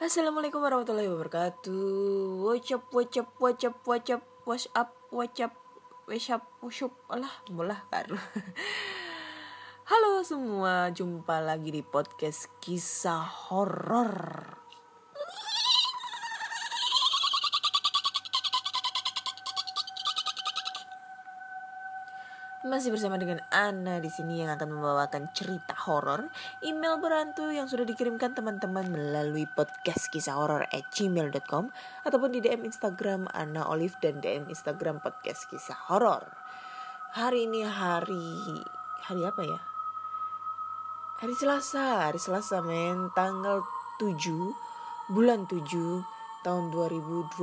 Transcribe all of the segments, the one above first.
Assalamualaikum warahmatullahi wabarakatuh. What's up, what's up, what's up, up, what's up, alah, mulah kan. Halo semua, jumpa lagi di podcast kisah horor. Masih bersama dengan Ana di sini yang akan membawakan cerita horor, email berantu yang sudah dikirimkan teman-teman melalui podcast kisah horor at gmail.com ataupun di DM Instagram Ana Olive dan DM Instagram podcast kisah horor. Hari ini hari hari apa ya? Hari Selasa, hari Selasa men, tanggal 7 bulan 7 tahun 2020.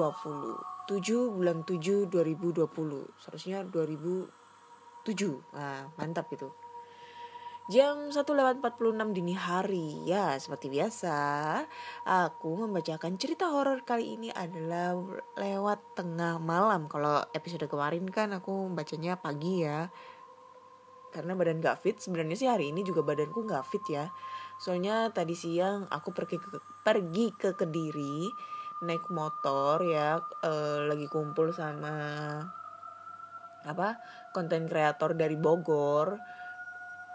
7 bulan 7 2020. Seharusnya 2000 7. Nah, mantap itu. Jam 1 lewat 46 dini hari. Ya, seperti biasa, aku membacakan cerita horor kali ini adalah lewat tengah malam. Kalau episode kemarin kan aku bacanya pagi ya. Karena badan gak fit, sebenarnya sih hari ini juga badanku gak fit ya. Soalnya tadi siang aku pergi ke, pergi ke Kediri naik motor ya, eh, lagi kumpul sama apa konten kreator dari Bogor.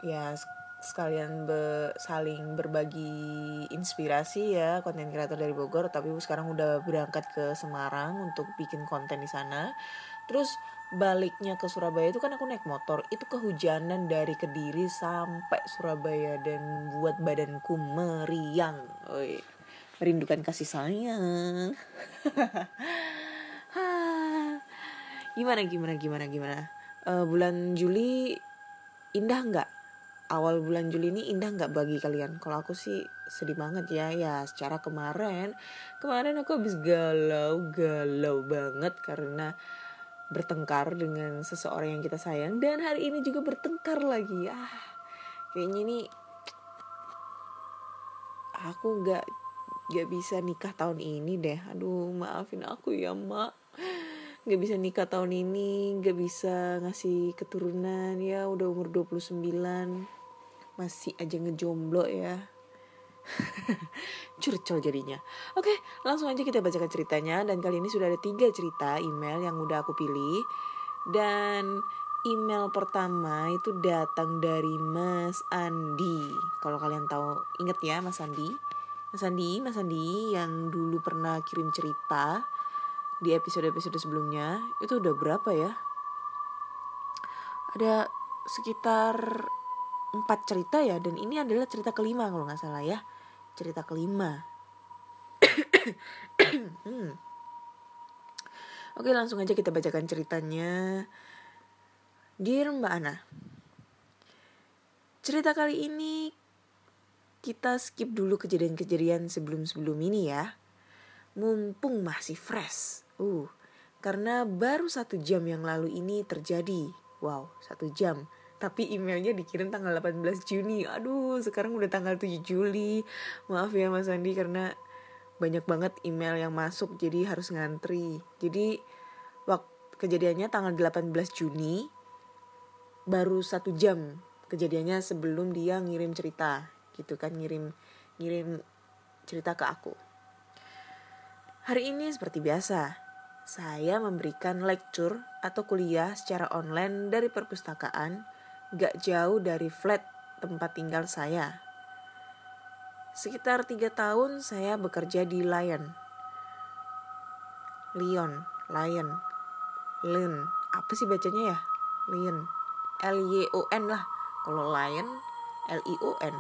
Ya sekalian be, saling berbagi inspirasi ya konten kreator dari Bogor. Tapi sekarang udah berangkat ke Semarang untuk bikin konten di sana. Terus baliknya ke Surabaya itu kan aku naik motor. Itu kehujanan dari Kediri sampai Surabaya dan buat badanku meriang. Oi, merindukan kasih sayang gimana gimana gimana gimana? Uh, bulan Juli indah nggak? Awal bulan Juli ini indah nggak bagi kalian? Kalau aku sih sedih banget ya. Ya secara kemarin kemarin aku habis galau galau banget karena bertengkar dengan seseorang yang kita sayang dan hari ini juga bertengkar lagi. Ah kayaknya ini aku nggak nggak bisa nikah tahun ini deh. Aduh maafin aku ya mak nggak bisa nikah tahun ini nggak bisa ngasih keturunan ya udah umur 29 masih aja ngejomblo ya. Curcol jadinya. Oke langsung aja kita bacakan ceritanya dan kali ini sudah ada tiga cerita email yang udah aku pilih. Dan email pertama itu datang dari Mas Andi. Kalau kalian tahu inget ya Mas Andi? Mas Andi Mas Andi yang dulu pernah kirim cerita di episode-episode sebelumnya itu udah berapa ya? Ada sekitar empat cerita ya dan ini adalah cerita kelima kalau nggak salah ya cerita kelima. hmm. Oke langsung aja kita bacakan ceritanya. Dear Mbak Ana, cerita kali ini kita skip dulu kejadian-kejadian sebelum-sebelum ini ya. Mumpung masih fresh. Uh, karena baru satu jam yang lalu ini terjadi. Wow, satu jam. Tapi emailnya dikirim tanggal 18 Juni. Aduh, sekarang udah tanggal 7 Juli. Maaf ya Mas Andi karena banyak banget email yang masuk jadi harus ngantri. Jadi waktu kejadiannya tanggal 18 Juni baru satu jam kejadiannya sebelum dia ngirim cerita gitu kan ngirim ngirim cerita ke aku. Hari ini seperti biasa, saya memberikan lecture atau kuliah secara online dari perpustakaan gak jauh dari flat tempat tinggal saya. Sekitar tiga tahun saya bekerja di Lion. Lion, Lion, Lion. Apa sih bacanya ya? Lion. L-Y-O-N lah. Kalau Lion, L-I-O-N.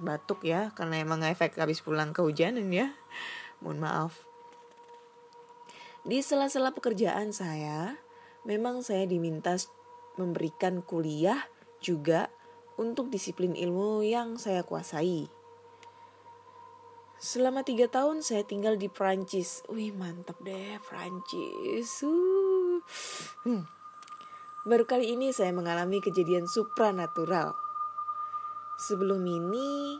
Batuk ya karena emang efek habis pulang kehujanan ya mohon maaf di sela-sela pekerjaan saya memang saya diminta memberikan kuliah juga untuk disiplin ilmu yang saya kuasai Selama tiga tahun saya tinggal di Prancis. Wih mantap deh Prancis. Uh. Hmm. Baru kali ini saya mengalami kejadian supranatural. Sebelum ini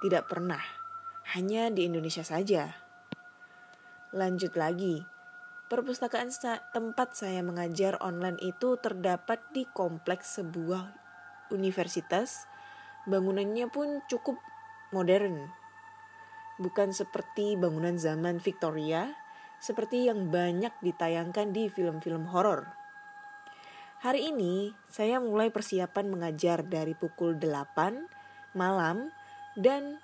tidak pernah, hanya di Indonesia saja. Lanjut lagi, perpustakaan tempat saya mengajar online itu terdapat di kompleks sebuah universitas Bangunannya pun cukup modern. Bukan seperti bangunan zaman Victoria, seperti yang banyak ditayangkan di film-film horor. Hari ini saya mulai persiapan mengajar dari pukul 8 malam dan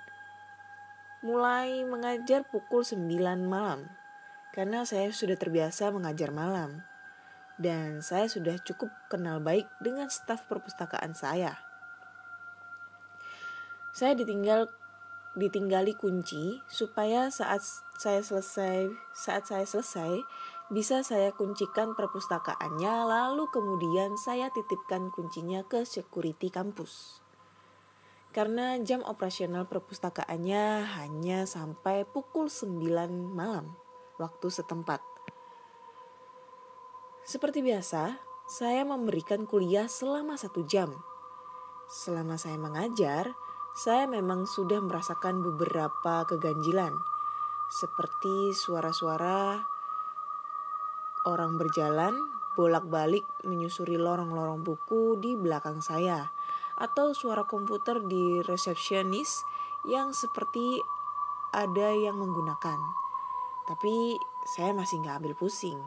mulai mengajar pukul 9 malam karena saya sudah terbiasa mengajar malam dan saya sudah cukup kenal baik dengan staf perpustakaan saya. Saya ditinggal ditinggali kunci supaya saat saya selesai saat saya selesai bisa saya kuncikan perpustakaannya lalu kemudian saya titipkan kuncinya ke security kampus. Karena jam operasional perpustakaannya hanya sampai pukul 9 malam waktu setempat. Seperti biasa, saya memberikan kuliah selama satu jam. Selama saya mengajar, saya memang sudah merasakan beberapa keganjilan, seperti suara-suara orang berjalan bolak-balik menyusuri lorong-lorong buku di belakang saya, atau suara komputer di resepsionis yang seperti ada yang menggunakan. Tapi saya masih nggak ambil pusing.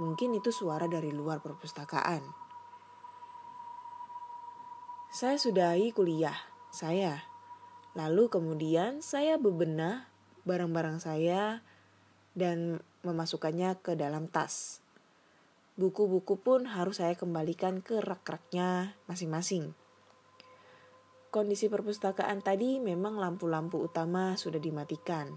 Mungkin itu suara dari luar perpustakaan. Saya sudahi kuliah saya. Lalu kemudian saya bebenah barang-barang saya dan memasukkannya ke dalam tas. Buku-buku pun harus saya kembalikan ke rak-raknya masing-masing. Kondisi perpustakaan tadi memang lampu-lampu utama sudah dimatikan.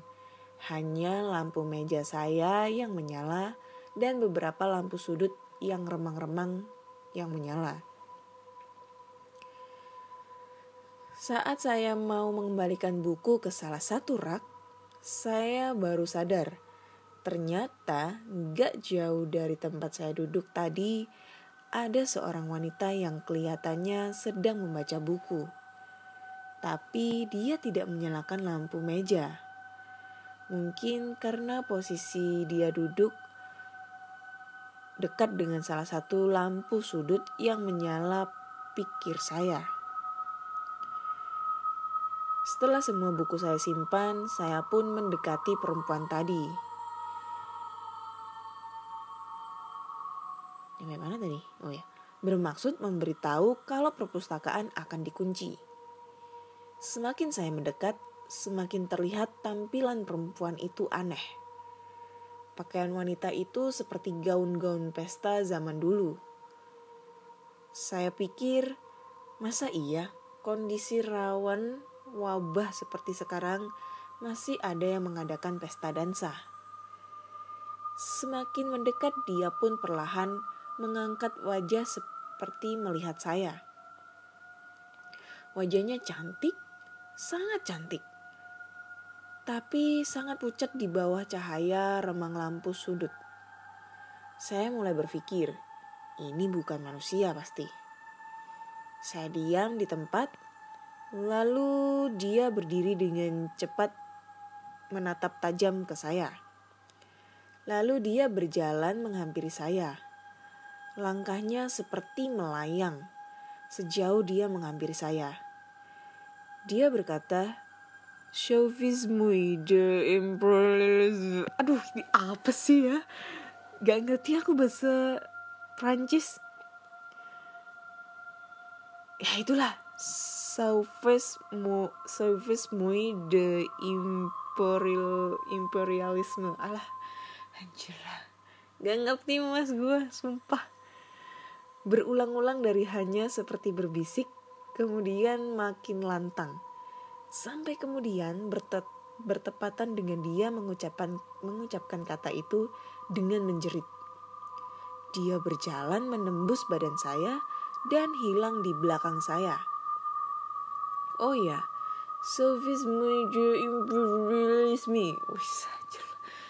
Hanya lampu meja saya yang menyala dan beberapa lampu sudut yang remang-remang yang menyala. Saat saya mau mengembalikan buku ke salah satu rak, saya baru sadar. Ternyata gak jauh dari tempat saya duduk tadi, ada seorang wanita yang kelihatannya sedang membaca buku. Tapi dia tidak menyalakan lampu meja. Mungkin karena posisi dia duduk dekat dengan salah satu lampu sudut yang menyala pikir saya. Setelah semua buku saya simpan, saya pun mendekati perempuan tadi. Yang mana tadi? Oh ya, bermaksud memberitahu kalau perpustakaan akan dikunci. Semakin saya mendekat, semakin terlihat tampilan perempuan itu aneh. Pakaian wanita itu seperti gaun-gaun pesta zaman dulu. Saya pikir, masa iya kondisi rawan wabah seperti sekarang masih ada yang mengadakan pesta dansa. Semakin mendekat dia pun perlahan mengangkat wajah seperti melihat saya. Wajahnya cantik, sangat cantik. Tapi sangat pucat di bawah cahaya remang lampu sudut. Saya mulai berpikir, ini bukan manusia pasti. Saya diam di tempat Lalu dia berdiri dengan cepat menatap tajam ke saya. Lalu dia berjalan menghampiri saya. Langkahnya seperti melayang sejauh dia menghampiri saya. Dia berkata, Chauvisme de imperialisme. Aduh, ini apa sih ya? Gak ngerti aku bahasa Prancis. Ya itulah, Service mu muy de imperial imperialisme alah anjir lah gak ngerti mas gue sumpah berulang-ulang dari hanya seperti berbisik kemudian makin lantang. Sampai kemudian bertet bertepatan dengan dia mengucapkan mengucapkan kata itu dengan menjerit. Dia berjalan menembus badan saya dan hilang di belakang saya. Oh ya Sofisme de imperialisme. Wih,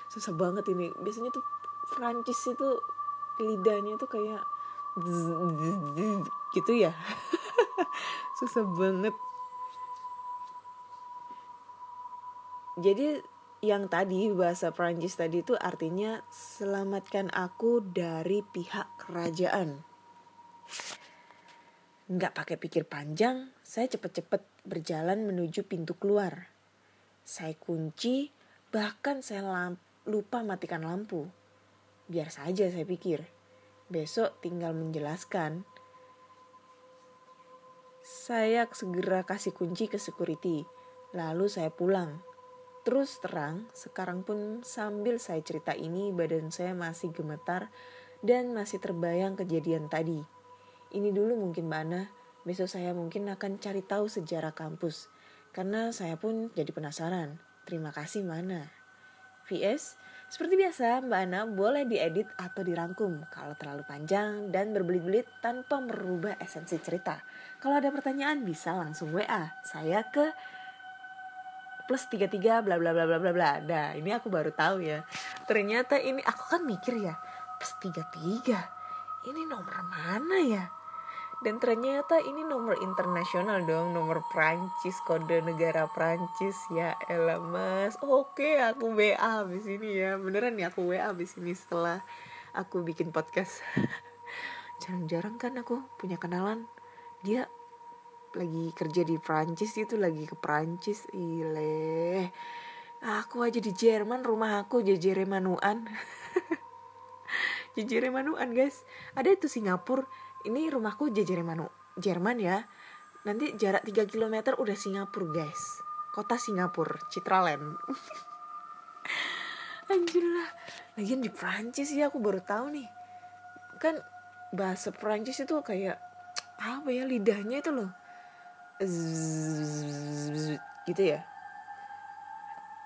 susah banget ini. Biasanya tuh Prancis itu lidahnya tuh kayak gitu ya susah banget jadi yang tadi bahasa Prancis tadi itu artinya selamatkan aku dari pihak kerajaan Nggak pakai pikir panjang, saya cepet-cepet berjalan menuju pintu keluar. Saya kunci, bahkan saya lupa matikan lampu. Biar saja saya pikir. Besok tinggal menjelaskan. Saya segera kasih kunci ke security. Lalu saya pulang. Terus terang, sekarang pun sambil saya cerita ini, badan saya masih gemetar dan masih terbayang kejadian tadi. Ini dulu mungkin Mbak Ana, besok saya mungkin akan cari tahu sejarah kampus. Karena saya pun jadi penasaran. Terima kasih mana. VS, seperti biasa Mbak Ana boleh diedit atau dirangkum kalau terlalu panjang dan berbelit-belit tanpa merubah esensi cerita. Kalau ada pertanyaan bisa langsung WA saya ke plus 33 bla bla bla bla bla bla. Nah, ini aku baru tahu ya. Ternyata ini aku kan mikir ya, plus 33. Ini nomor mana ya? Dan ternyata ini nomor internasional dong, nomor Prancis, kode negara Prancis. Ya elah mas, oke aku WA abis ini ya. Beneran nih aku WA abis ini setelah aku bikin podcast. Jarang-jarang kan aku punya kenalan. Dia lagi kerja di Prancis itu lagi ke Prancis ile aku aja di Jerman rumah aku jejere manuan jejere manuan guys ada itu Singapura ini rumahku jejere manu Jerman ya. Nanti jarak 3 km udah Singapura guys. Kota Singapura Citraland. Anjir lah. Lagian di Prancis ya aku baru tahu nih. Kan bahasa Prancis itu kayak apa ya lidahnya itu loh. Gitu ya.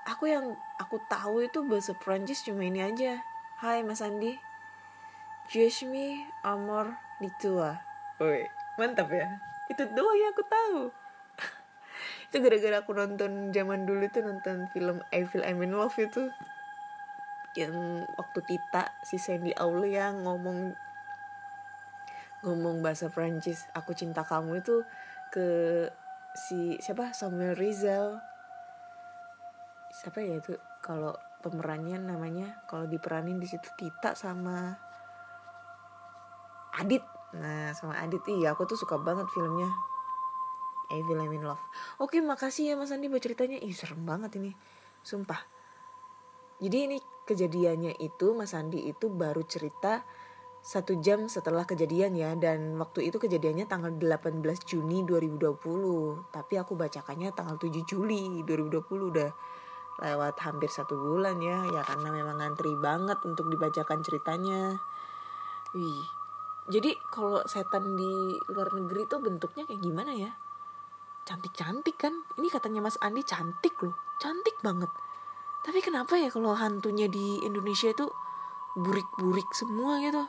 Aku yang aku tahu itu bahasa Prancis cuma ini aja. Hai Mas Andi Jeshmi Amor Litua Woi mantap ya. Itu doang yang aku tahu. Itu gara-gara aku nonton zaman dulu tuh nonton film Evil I'm in Love itu. Yang waktu Tita si Sandy Aulia ngomong ngomong bahasa Prancis aku cinta kamu itu ke si siapa? Samuel Rizal. Siapa ya itu? Kalau pemerannya namanya kalau diperanin di situ Tita sama Adit. Nah sama Adit. Iya aku tuh suka banget filmnya. Evil I'm in Love. Oke makasih ya Mas Andi buat ceritanya. Ih serem banget ini. Sumpah. Jadi ini kejadiannya itu Mas Andi itu baru cerita satu jam setelah kejadian ya. Dan waktu itu kejadiannya tanggal 18 Juni 2020 tapi aku bacakannya tanggal 7 Juli 2020 udah lewat hampir satu bulan ya. Ya karena memang ngantri banget untuk dibacakan ceritanya. Wih jadi kalau setan di luar negeri tuh bentuknya kayak gimana ya? Cantik-cantik kan? Ini katanya Mas Andi cantik loh. Cantik banget. Tapi kenapa ya kalau hantunya di Indonesia itu burik-burik semua gitu?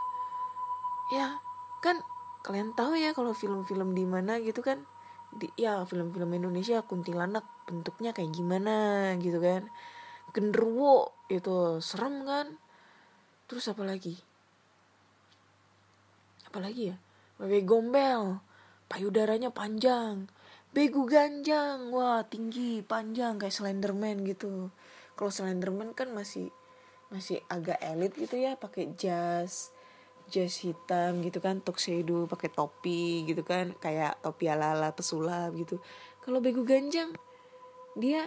Ya kan kalian tahu ya kalau film-film di mana gitu kan? Di, ya film-film Indonesia kuntilanak bentuknya kayak gimana gitu kan? Genderuwo itu serem kan? Terus apa lagi apa lagi ya? Bebek gombel. Payudaranya panjang. Begu ganjang. Wah tinggi panjang. Kayak Slenderman gitu. Kalau Slenderman kan masih masih agak elit gitu ya. Pakai jas jas hitam gitu kan. Tuxedo pakai topi gitu kan. Kayak topi ala ala pesulap gitu. Kalau begu ganjang dia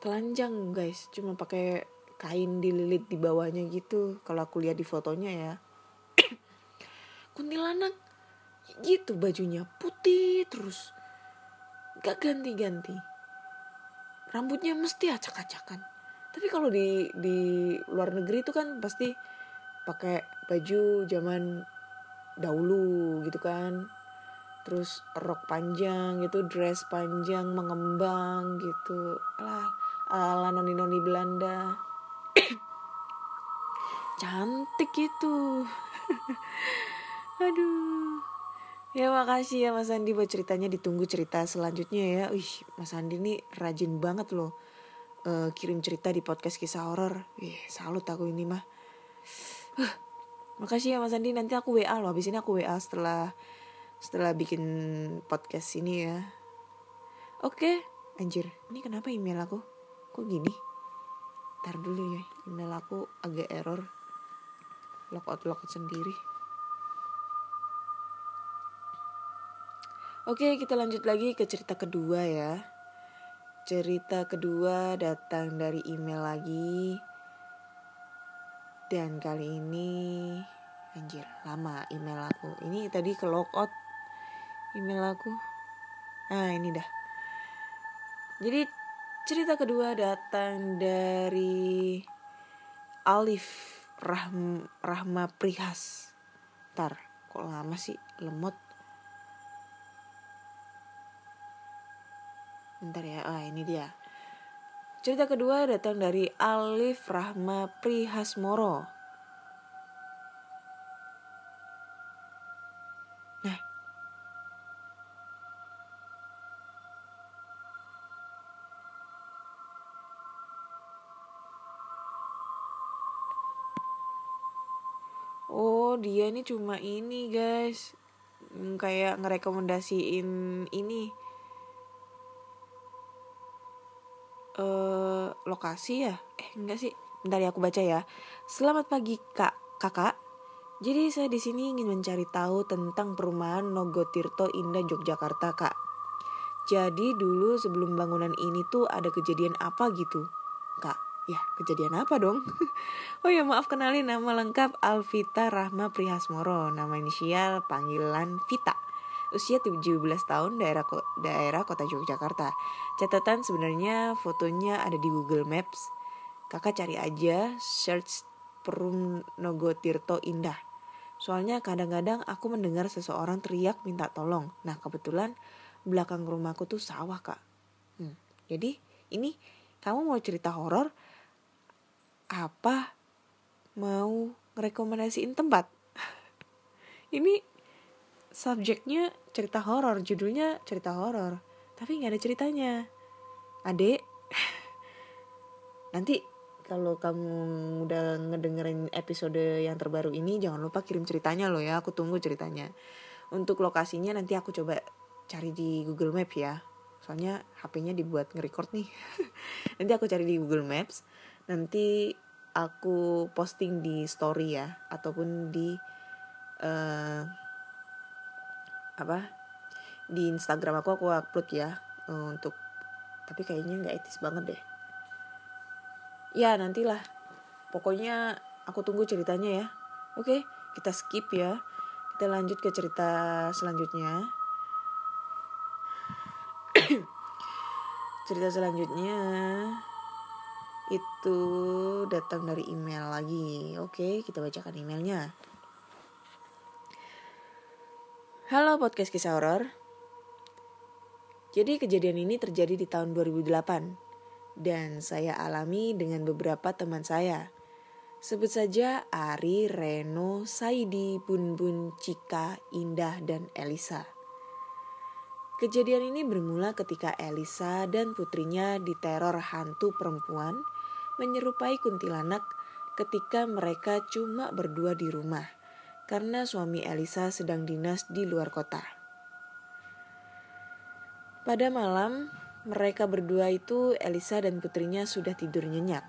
telanjang guys. Cuma pakai kain dililit di bawahnya gitu. Kalau aku lihat di fotonya ya kuntilanak. Gitu bajunya putih terus. Gak ganti-ganti. Rambutnya mesti acak-acakan. Tapi kalau di di luar negeri itu kan pasti pakai baju zaman dahulu gitu kan. Terus rok panjang gitu dress panjang mengembang gitu. Lah ala noni noni Belanda. Cantik itu aduh. Ya makasih ya Mas Andi buat ceritanya. Ditunggu cerita selanjutnya ya. Wih, Mas Andi ini rajin banget loh uh, kirim cerita di podcast kisah horor. Ih, salut aku ini mah. Makasih ya Mas Andi. Nanti aku WA loh. Habis ini aku WA setelah setelah bikin podcast ini ya. Oke. Anjir ini kenapa email aku? Kok gini? Ntar dulu ya email aku agak error. Logout logout sendiri Oke, kita lanjut lagi ke cerita kedua ya. Cerita kedua datang dari email lagi. Dan kali ini anjir, lama email aku. Ini tadi ke logout email aku. Nah, ini dah. Jadi cerita kedua datang dari Alif Rahm, Rahma Prihas. Ntar, kok lama sih lemot Bentar ya, ah ini dia. Cerita kedua datang dari Alif Rahma Prihasmoro. Nah. Oh, dia ini cuma ini, guys. Hmm, kayak ngerekomendasiin ini uh, lokasi ya? Eh enggak sih. Bentar ya aku baca ya. Selamat pagi kak kakak. Jadi saya di sini ingin mencari tahu tentang perumahan Nogotirto Indah Yogyakarta kak. Jadi dulu sebelum bangunan ini tuh ada kejadian apa gitu? Kak ya kejadian apa dong? Oh ya maaf kenalin. Nama lengkap Alvita Rahma Prihasmoro. Nama inisial panggilan Vita usia 17 tahun daerah daerah kota Yogyakarta. Catatan sebenarnya fotonya ada di Google Maps. Kakak cari aja search Perum Nogotirto Indah. Soalnya kadang-kadang aku mendengar seseorang teriak minta tolong. Nah kebetulan belakang rumahku tuh sawah kak. Hmm, jadi ini kamu mau cerita horor? Apa mau ngerekomendasiin tempat? ini subjeknya cerita horor, judulnya cerita horor, tapi nggak ada ceritanya. Adek, nanti kalau kamu udah ngedengerin episode yang terbaru ini jangan lupa kirim ceritanya loh ya aku tunggu ceritanya. Untuk lokasinya nanti aku coba cari di Google Maps ya. Soalnya HP-nya dibuat nge-record nih. Nanti aku cari di Google Maps. Nanti aku posting di story ya ataupun di uh, apa di Instagram aku aku upload ya uh, untuk tapi kayaknya nggak etis banget deh. Ya nantilah. Pokoknya aku tunggu ceritanya ya. Oke kita skip ya. Kita lanjut ke cerita selanjutnya. Cerita selanjutnya itu datang dari email lagi. Oke kita bacakan emailnya Halo podcast kisah horor. Jadi kejadian ini terjadi di tahun 2008 dan saya alami dengan beberapa teman saya. Sebut saja Ari, Reno, Saidi, Bun Bun, Cika, Indah, dan Elisa. Kejadian ini bermula ketika Elisa dan putrinya diteror hantu perempuan menyerupai kuntilanak ketika mereka cuma berdua di rumah karena suami Elisa sedang dinas di luar kota. Pada malam, mereka berdua itu Elisa dan putrinya sudah tidur nyenyak.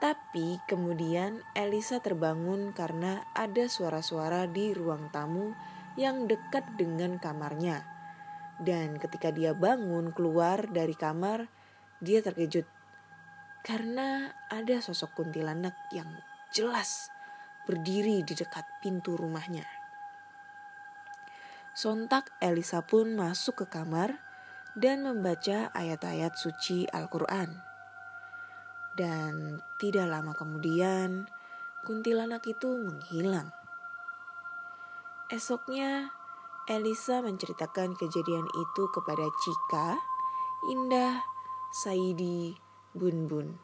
Tapi kemudian Elisa terbangun karena ada suara-suara di ruang tamu yang dekat dengan kamarnya. Dan ketika dia bangun keluar dari kamar, dia terkejut karena ada sosok kuntilanak yang jelas berdiri di dekat pintu rumahnya. Sontak Elisa pun masuk ke kamar dan membaca ayat-ayat suci Al-Quran. Dan tidak lama kemudian, kuntilanak itu menghilang. Esoknya, Elisa menceritakan kejadian itu kepada Cika, Indah, Saidi, Bun Bun.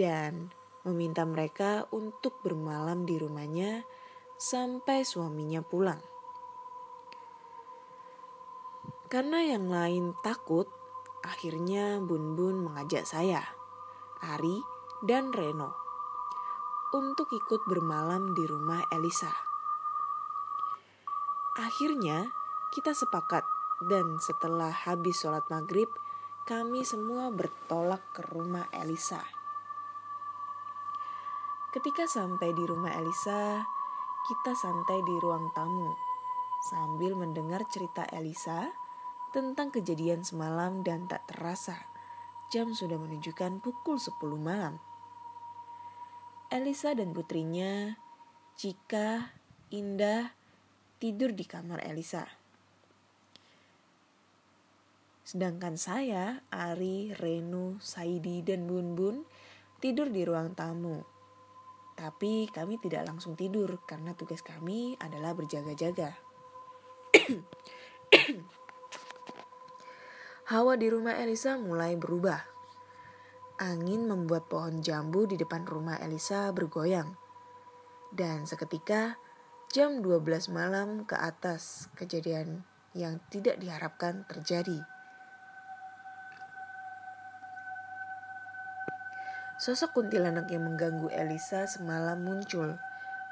Dan meminta mereka untuk bermalam di rumahnya sampai suaminya pulang. Karena yang lain takut, akhirnya Bun Bun mengajak saya, Ari, dan Reno untuk ikut bermalam di rumah Elisa. Akhirnya kita sepakat dan setelah habis sholat maghrib, kami semua bertolak ke rumah Elisa. Ketika sampai di rumah Elisa, kita santai di ruang tamu sambil mendengar cerita Elisa tentang kejadian semalam dan tak terasa jam sudah menunjukkan pukul 10 malam. Elisa dan putrinya, Cika, Indah, tidur di kamar Elisa. Sedangkan saya, Ari, Renu, Saidi, dan Bun Bun tidur di ruang tamu. Tapi kami tidak langsung tidur karena tugas kami adalah berjaga-jaga. Hawa di rumah Elisa mulai berubah. Angin membuat pohon jambu di depan rumah Elisa bergoyang. Dan seketika jam 12 malam ke atas kejadian yang tidak diharapkan terjadi. Sosok kuntilanak yang mengganggu Elisa semalam muncul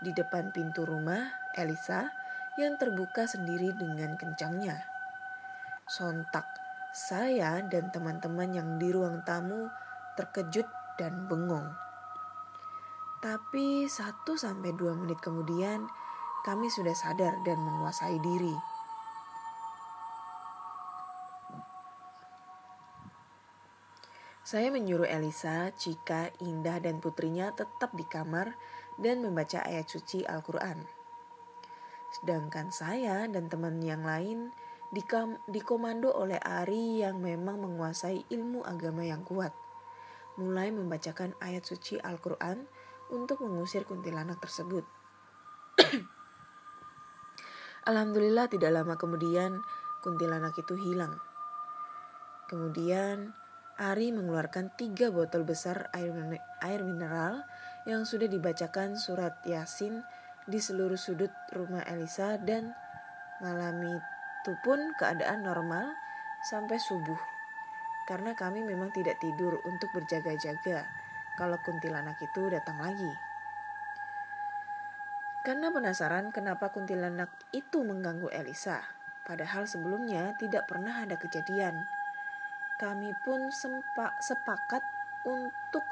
di depan pintu rumah Elisa yang terbuka sendiri dengan kencangnya. Sontak, saya dan teman-teman yang di ruang tamu terkejut dan bengong. Tapi 1 sampai 2 menit kemudian kami sudah sadar dan menguasai diri. Saya menyuruh Elisa, Cika, Indah, dan putrinya tetap di kamar dan membaca ayat suci Al-Quran. Sedangkan saya dan teman yang lain dikomando oleh Ari yang memang menguasai ilmu agama yang kuat. Mulai membacakan ayat suci Al-Quran untuk mengusir kuntilanak tersebut. Alhamdulillah tidak lama kemudian kuntilanak itu hilang. Kemudian Ari mengeluarkan tiga botol besar air, air mineral yang sudah dibacakan surat Yasin di seluruh sudut rumah Elisa dan malam itu pun keadaan normal sampai subuh. Karena kami memang tidak tidur untuk berjaga-jaga kalau kuntilanak itu datang lagi. Karena penasaran kenapa kuntilanak itu mengganggu Elisa, padahal sebelumnya tidak pernah ada kejadian. Kami pun sempak sepakat untuk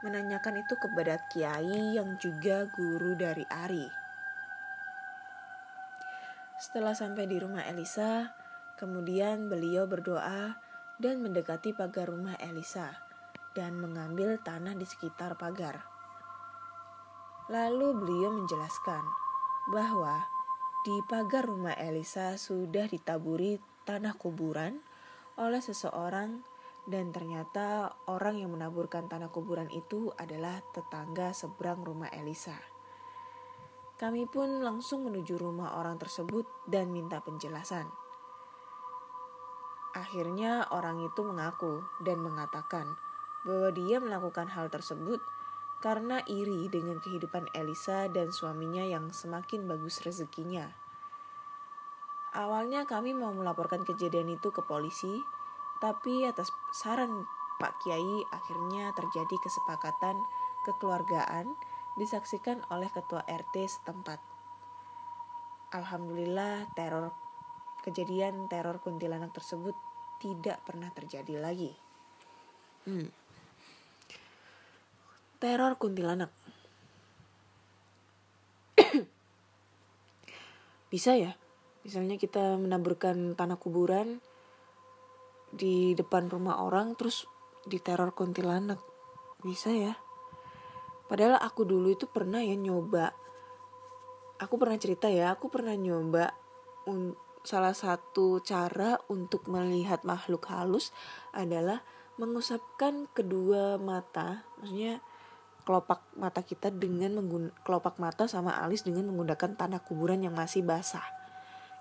menanyakan itu kepada Kiai yang juga guru dari Ari. Setelah sampai di rumah Elisa, kemudian beliau berdoa dan mendekati pagar rumah Elisa dan mengambil tanah di sekitar pagar. Lalu beliau menjelaskan bahwa di pagar rumah Elisa sudah ditaburi tanah kuburan oleh seseorang dan ternyata orang yang menaburkan tanah kuburan itu adalah tetangga seberang rumah Elisa. Kami pun langsung menuju rumah orang tersebut dan minta penjelasan. Akhirnya orang itu mengaku dan mengatakan bahwa dia melakukan hal tersebut karena iri dengan kehidupan Elisa dan suaminya yang semakin bagus rezekinya. Awalnya kami mau melaporkan kejadian itu ke polisi, tapi atas saran Pak Kiai akhirnya terjadi kesepakatan kekeluargaan disaksikan oleh ketua RT setempat. Alhamdulillah teror kejadian teror kuntilanak tersebut tidak pernah terjadi lagi. Hmm. Teror kuntilanak. Bisa ya? Misalnya kita menaburkan tanah kuburan, di depan rumah orang terus diteror kuntilanak. Bisa ya? Padahal aku dulu itu pernah ya nyoba. Aku pernah cerita ya aku pernah nyoba un salah satu cara untuk melihat makhluk halus adalah mengusapkan kedua mata maksudnya kelopak mata kita dengan menggun kelopak mata sama alis dengan menggunakan tanah kuburan yang masih basah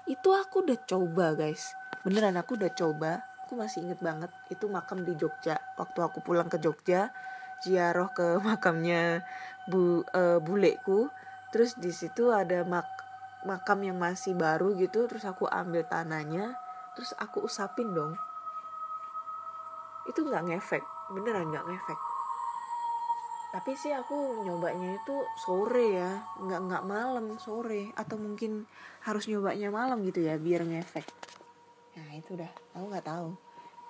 itu aku udah coba guys. Beneran aku udah coba. Aku masih inget banget itu makam di Jogja. Waktu aku pulang ke Jogja ziarah ke makamnya bu uh, buleku. Terus di situ ada mak makam yang masih baru gitu terus aku ambil tanahnya terus aku usapin dong. Itu nggak ngefek beneran nggak ngefek tapi sih aku nyobanya itu sore ya nggak nggak malam sore. Atau mungkin harus nyobanya malam gitu ya biar ngefek. Nah itu dah aku nggak tahu.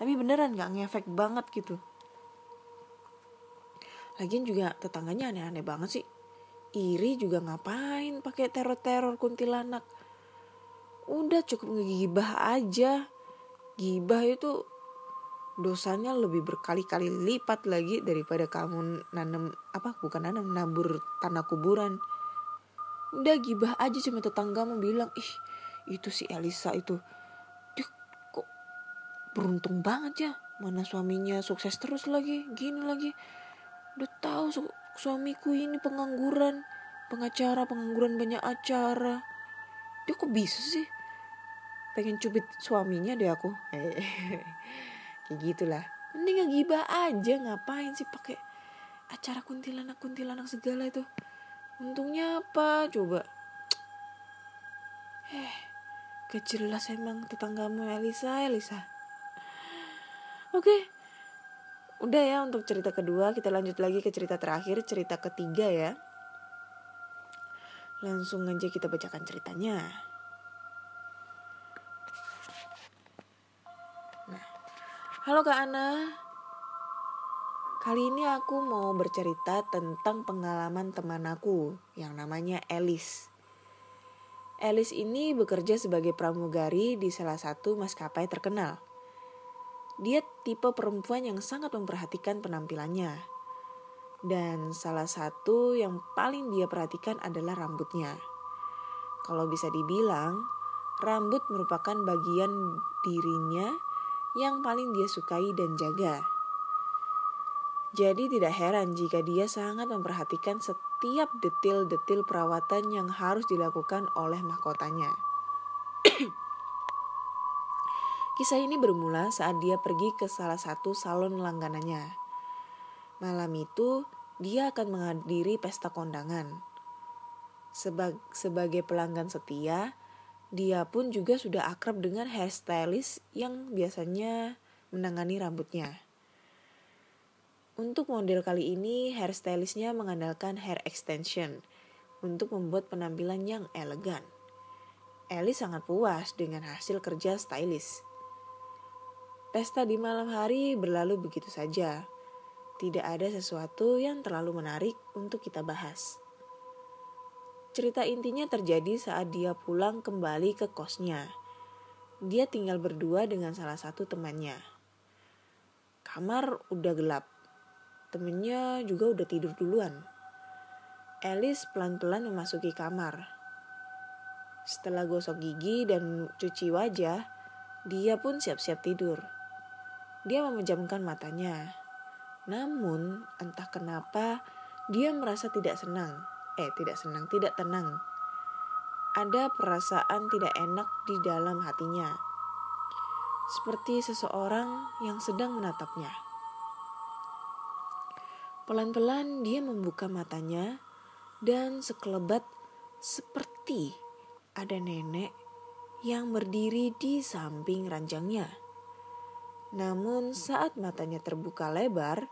Tapi beneran nggak ngefek banget gitu. Lagian juga tetangganya aneh-aneh banget sih. Iri juga ngapain pakai teror-teror kuntilanak? Udah cukup ngegibah aja. Gibah itu dosanya lebih berkali-kali lipat lagi daripada kamu nanam apa bukan nanam nabur tanah kuburan. Udah gibah aja cuma tetanggamu bilang ih itu si Elisa itu. Dia kok beruntung banget ya mana suaminya sukses terus lagi gini lagi. Udah tahu su suamiku ini pengangguran pengacara pengangguran banyak acara. Dia kok bisa sih? Pengen cubit suaminya deh aku kayak gitulah. Mending ngegibah aja ngapain sih pakai acara kuntilanak kuntilanak segala itu? Untungnya apa? Coba. Eh kejelas emang tetanggamu Elisa Elisa. Oke. Udah ya untuk cerita kedua kita lanjut lagi ke cerita terakhir cerita ketiga ya. Langsung aja kita bacakan ceritanya Halo Kak Ana. Kali ini aku mau bercerita tentang pengalaman teman aku yang namanya Elis. Elis ini bekerja sebagai pramugari di salah satu maskapai terkenal. Dia tipe perempuan yang sangat memperhatikan penampilannya. Dan salah satu yang paling dia perhatikan adalah rambutnya. Kalau bisa dibilang, rambut merupakan bagian dirinya yang paling dia sukai dan jaga. Jadi tidak heran jika dia sangat memperhatikan setiap detil-detil perawatan yang harus dilakukan oleh mahkotanya. Kisah ini bermula saat dia pergi ke salah satu salon langganannya. Malam itu, dia akan menghadiri pesta kondangan. Sebag sebagai pelanggan setia, dia pun juga sudah akrab dengan hairstylist yang biasanya menangani rambutnya. Untuk model kali ini, hairstylistnya mengandalkan hair extension untuk membuat penampilan yang elegan. Ellie sangat puas dengan hasil kerja stylist. Pesta di malam hari berlalu begitu saja. Tidak ada sesuatu yang terlalu menarik untuk kita bahas. Cerita intinya terjadi saat dia pulang kembali ke kosnya. Dia tinggal berdua dengan salah satu temannya. Kamar udah gelap. Temennya juga udah tidur duluan. Alice pelan-pelan memasuki kamar. Setelah gosok gigi dan cuci wajah, dia pun siap-siap tidur. Dia memejamkan matanya. Namun, entah kenapa, dia merasa tidak senang eh tidak senang, tidak tenang. Ada perasaan tidak enak di dalam hatinya. Seperti seseorang yang sedang menatapnya. Pelan-pelan dia membuka matanya dan sekelebat seperti ada nenek yang berdiri di samping ranjangnya. Namun saat matanya terbuka lebar,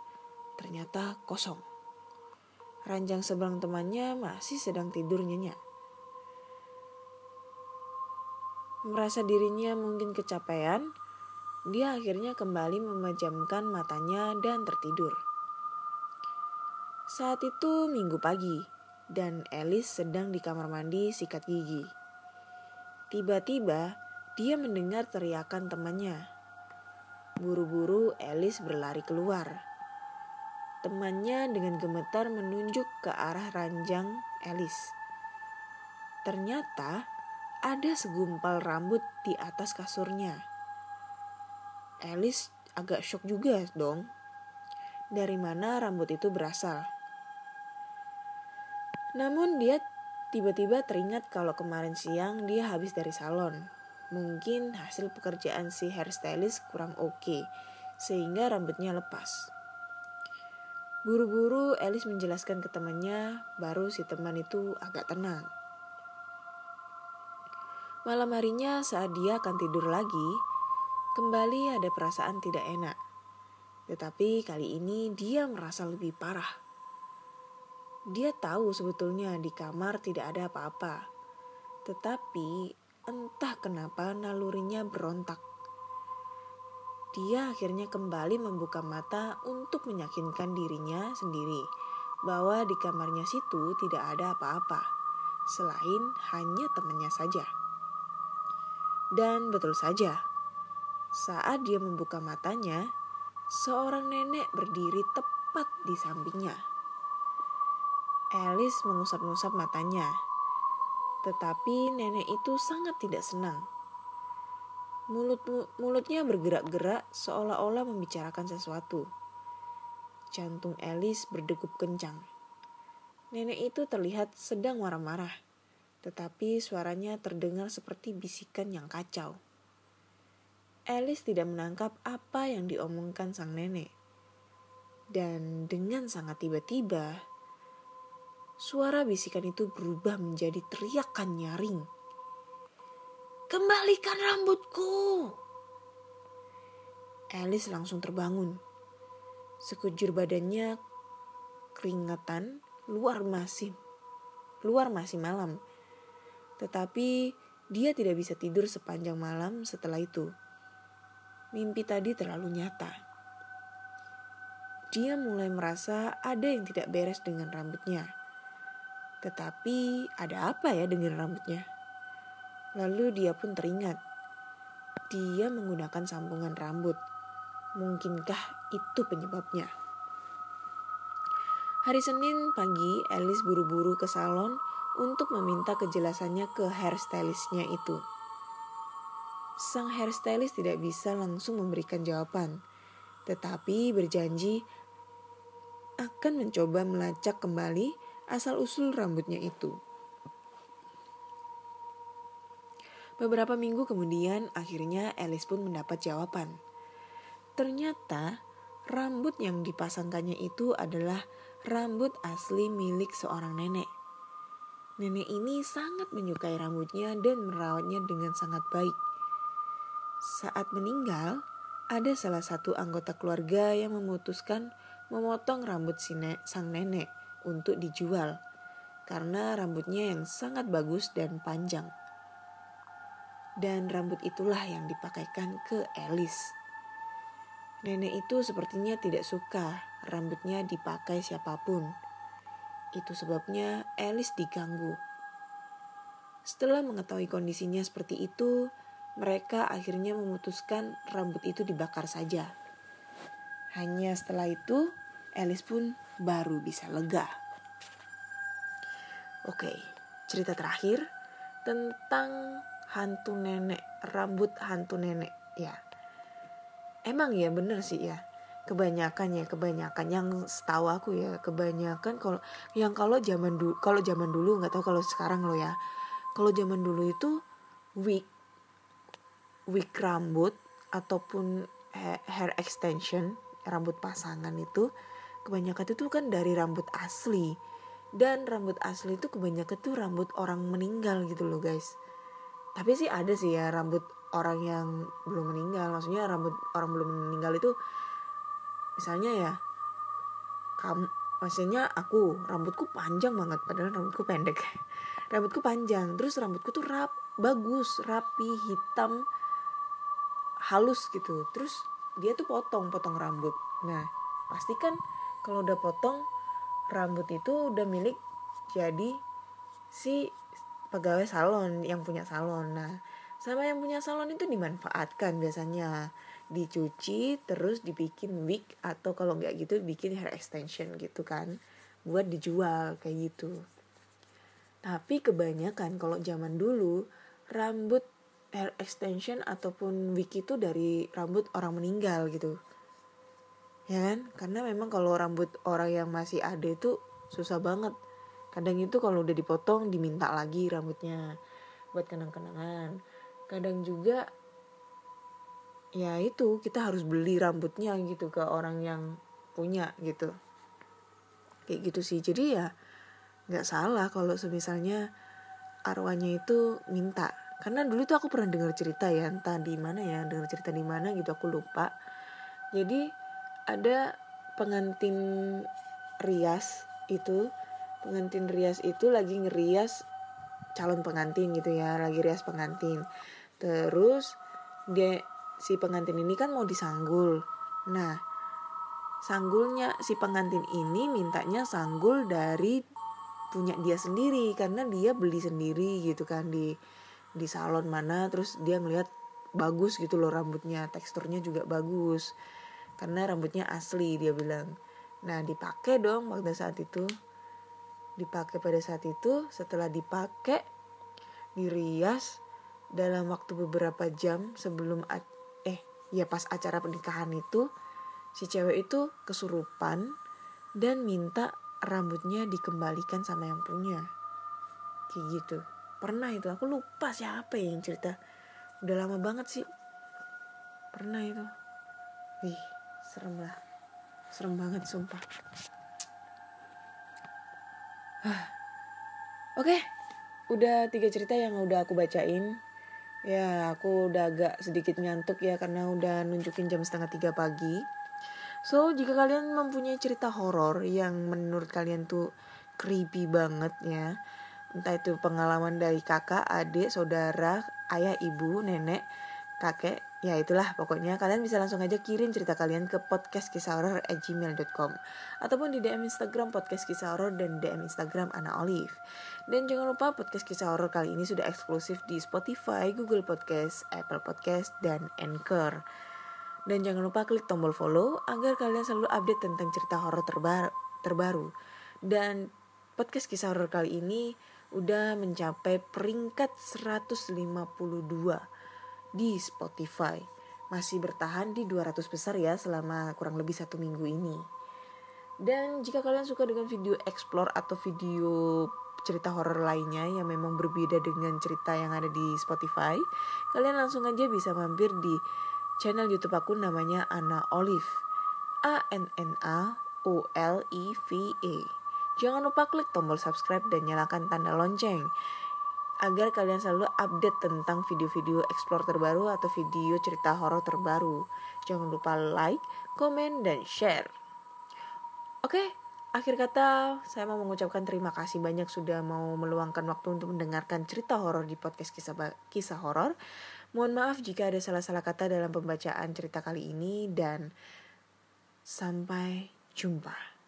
ternyata kosong ranjang seberang temannya masih sedang tidur nyenyak. Merasa dirinya mungkin kecapean, dia akhirnya kembali memejamkan matanya dan tertidur. Saat itu minggu pagi, dan Alice sedang di kamar mandi sikat gigi. Tiba-tiba, dia mendengar teriakan temannya. Buru-buru Alice berlari keluar. Temannya dengan gemetar menunjuk ke arah ranjang Alice. Ternyata ada segumpal rambut di atas kasurnya. Alice agak shock juga dong. Dari mana rambut itu berasal? Namun dia tiba-tiba teringat kalau kemarin siang dia habis dari salon. Mungkin hasil pekerjaan si hairstylist kurang oke, okay, sehingga rambutnya lepas. Buru-buru Elis menjelaskan ke temannya, baru si teman itu agak tenang. Malam harinya saat dia akan tidur lagi, kembali ada perasaan tidak enak. Tetapi kali ini dia merasa lebih parah. Dia tahu sebetulnya di kamar tidak ada apa-apa. Tetapi entah kenapa nalurinya berontak dia akhirnya kembali membuka mata untuk meyakinkan dirinya sendiri bahwa di kamarnya situ tidak ada apa-apa, selain hanya temannya saja. Dan betul saja, saat dia membuka matanya, seorang nenek berdiri tepat di sampingnya. Alice mengusap-ngusap matanya, tetapi nenek itu sangat tidak senang. Mulut mulutnya bergerak-gerak seolah-olah membicarakan sesuatu. Jantung Alice berdegup kencang. Nenek itu terlihat sedang marah-marah, tetapi suaranya terdengar seperti bisikan yang kacau. Alice tidak menangkap apa yang diomongkan sang nenek. Dan dengan sangat tiba-tiba, suara bisikan itu berubah menjadi teriakan nyaring. Kembalikan rambutku! Alice langsung terbangun. Sekujur badannya keringatan, luar masih luar masih malam. Tetapi dia tidak bisa tidur sepanjang malam setelah itu mimpi tadi terlalu nyata. Dia mulai merasa ada yang tidak beres dengan rambutnya. Tetapi ada apa ya dengan rambutnya? Lalu dia pun teringat. Dia menggunakan sambungan rambut. Mungkinkah itu penyebabnya? Hari Senin pagi, Alice buru-buru ke salon untuk meminta kejelasannya ke hairstylistnya itu sang hairstylist tidak bisa langsung memberikan jawaban, tetapi berjanji akan mencoba melacak kembali asal-usul rambutnya itu. Beberapa minggu kemudian, akhirnya Alice pun mendapat jawaban. Ternyata rambut yang dipasangkannya itu adalah rambut asli milik seorang nenek. Nenek ini sangat menyukai rambutnya dan merawatnya dengan sangat baik. Saat meninggal, ada salah satu anggota keluarga yang memutuskan memotong rambut si ne sang nenek untuk dijual karena rambutnya yang sangat bagus dan panjang. Dan rambut itulah yang dipakaikan ke Alice. Nenek itu sepertinya tidak suka rambutnya dipakai siapa pun. Itu sebabnya Alice diganggu. Setelah mengetahui kondisinya seperti itu, mereka akhirnya memutuskan rambut itu dibakar saja. Hanya setelah itu, Alice pun baru bisa lega. Oke, cerita terakhir tentang hantu nenek, rambut hantu nenek. Ya, emang ya bener sih ya. Kebanyakan ya, kebanyakan yang setahu aku ya, kebanyakan kalau yang kalau zaman dulu, kalau zaman dulu nggak tahu kalau sekarang lo ya. Kalau zaman dulu itu wig wig rambut ataupun hair extension rambut pasangan itu kebanyakan itu kan dari rambut asli dan rambut asli itu kebanyakan tuh rambut orang meninggal gitu loh guys tapi sih ada sih ya rambut orang yang belum meninggal. Maksudnya rambut orang belum meninggal itu misalnya ya kamu maksudnya aku rambutku panjang banget padahal rambutku pendek. Rambutku panjang terus rambutku tuh rap bagus rapi hitam halus gitu. Terus dia tuh potong potong rambut. Nah pasti kan kalau udah potong rambut itu udah milik jadi si pegawai salon yang punya salon. Nah sama yang punya salon itu dimanfaatkan biasanya. Dicuci terus dibikin wig atau kalau nggak gitu bikin hair extension gitu kan. Buat dijual kayak gitu. Tapi kebanyakan kalau zaman dulu rambut hair extension ataupun wig itu dari rambut orang meninggal gitu. Ya kan? Karena memang kalau rambut orang yang masih ada itu susah banget kadang itu kalau udah dipotong diminta lagi rambutnya buat kenang-kenangan. Kadang juga ya itu kita harus beli rambutnya gitu ke orang yang punya gitu. Kayak gitu sih. Jadi ya nggak salah kalau semisalnya arwahnya itu minta. Karena dulu tuh aku pernah dengar cerita ya entah di mana ya dengar cerita di mana gitu aku lupa. Jadi ada pengantin rias itu pengantin rias itu lagi ngerias calon pengantin gitu ya lagi rias pengantin. Terus dia si pengantin ini kan mau disanggul. Nah sanggulnya si pengantin ini mintanya sanggul dari punya dia sendiri karena dia beli sendiri gitu kan di di salon mana terus dia ngelihat bagus gitu loh rambutnya teksturnya juga bagus. Karena rambutnya asli dia bilang. Nah dipakai dong pada saat itu dipakai pada saat itu setelah dipakai dirias dalam waktu beberapa jam sebelum eh ya pas acara pernikahan itu si cewek itu kesurupan dan minta rambutnya dikembalikan sama yang punya. Kayak gitu. Pernah itu. Aku lupa siapa yang cerita. Udah lama banget sih. Pernah itu. Wih serem lah. Serem banget sumpah oke okay. udah tiga cerita yang udah aku bacain ya aku udah agak sedikit ngantuk ya karena udah nunjukin jam setengah tiga pagi so jika kalian mempunyai cerita horor yang menurut kalian tuh creepy banget ya entah itu pengalaman dari kakak, adik, saudara, ayah, ibu, nenek, kakek, ya itulah pokoknya kalian bisa langsung aja kirim cerita kalian ke podcast kisah horror at gmail.com ataupun di DM Instagram podcast kisah horror dan DM Instagram Ana Olive. Dan jangan lupa podcast kisah horror kali ini sudah eksklusif di Spotify, Google Podcast, Apple Podcast, dan Anchor. Dan jangan lupa klik tombol follow agar kalian selalu update tentang cerita horor terbaru, terbaru. Dan podcast kisah horror kali ini udah mencapai peringkat 152 di Spotify. Masih bertahan di 200 besar ya selama kurang lebih satu minggu ini. Dan jika kalian suka dengan video explore atau video cerita horor lainnya yang memang berbeda dengan cerita yang ada di Spotify, kalian langsung aja bisa mampir di channel YouTube aku namanya Ana Olive. A N N A O L I V E. Jangan lupa klik tombol subscribe dan nyalakan tanda lonceng agar kalian selalu update tentang video-video explore terbaru atau video cerita horor terbaru. Jangan lupa like, komen, dan share. Oke, akhir kata saya mau mengucapkan terima kasih banyak sudah mau meluangkan waktu untuk mendengarkan cerita horor di podcast kisah kisah horor. Mohon maaf jika ada salah-salah kata dalam pembacaan cerita kali ini dan sampai jumpa.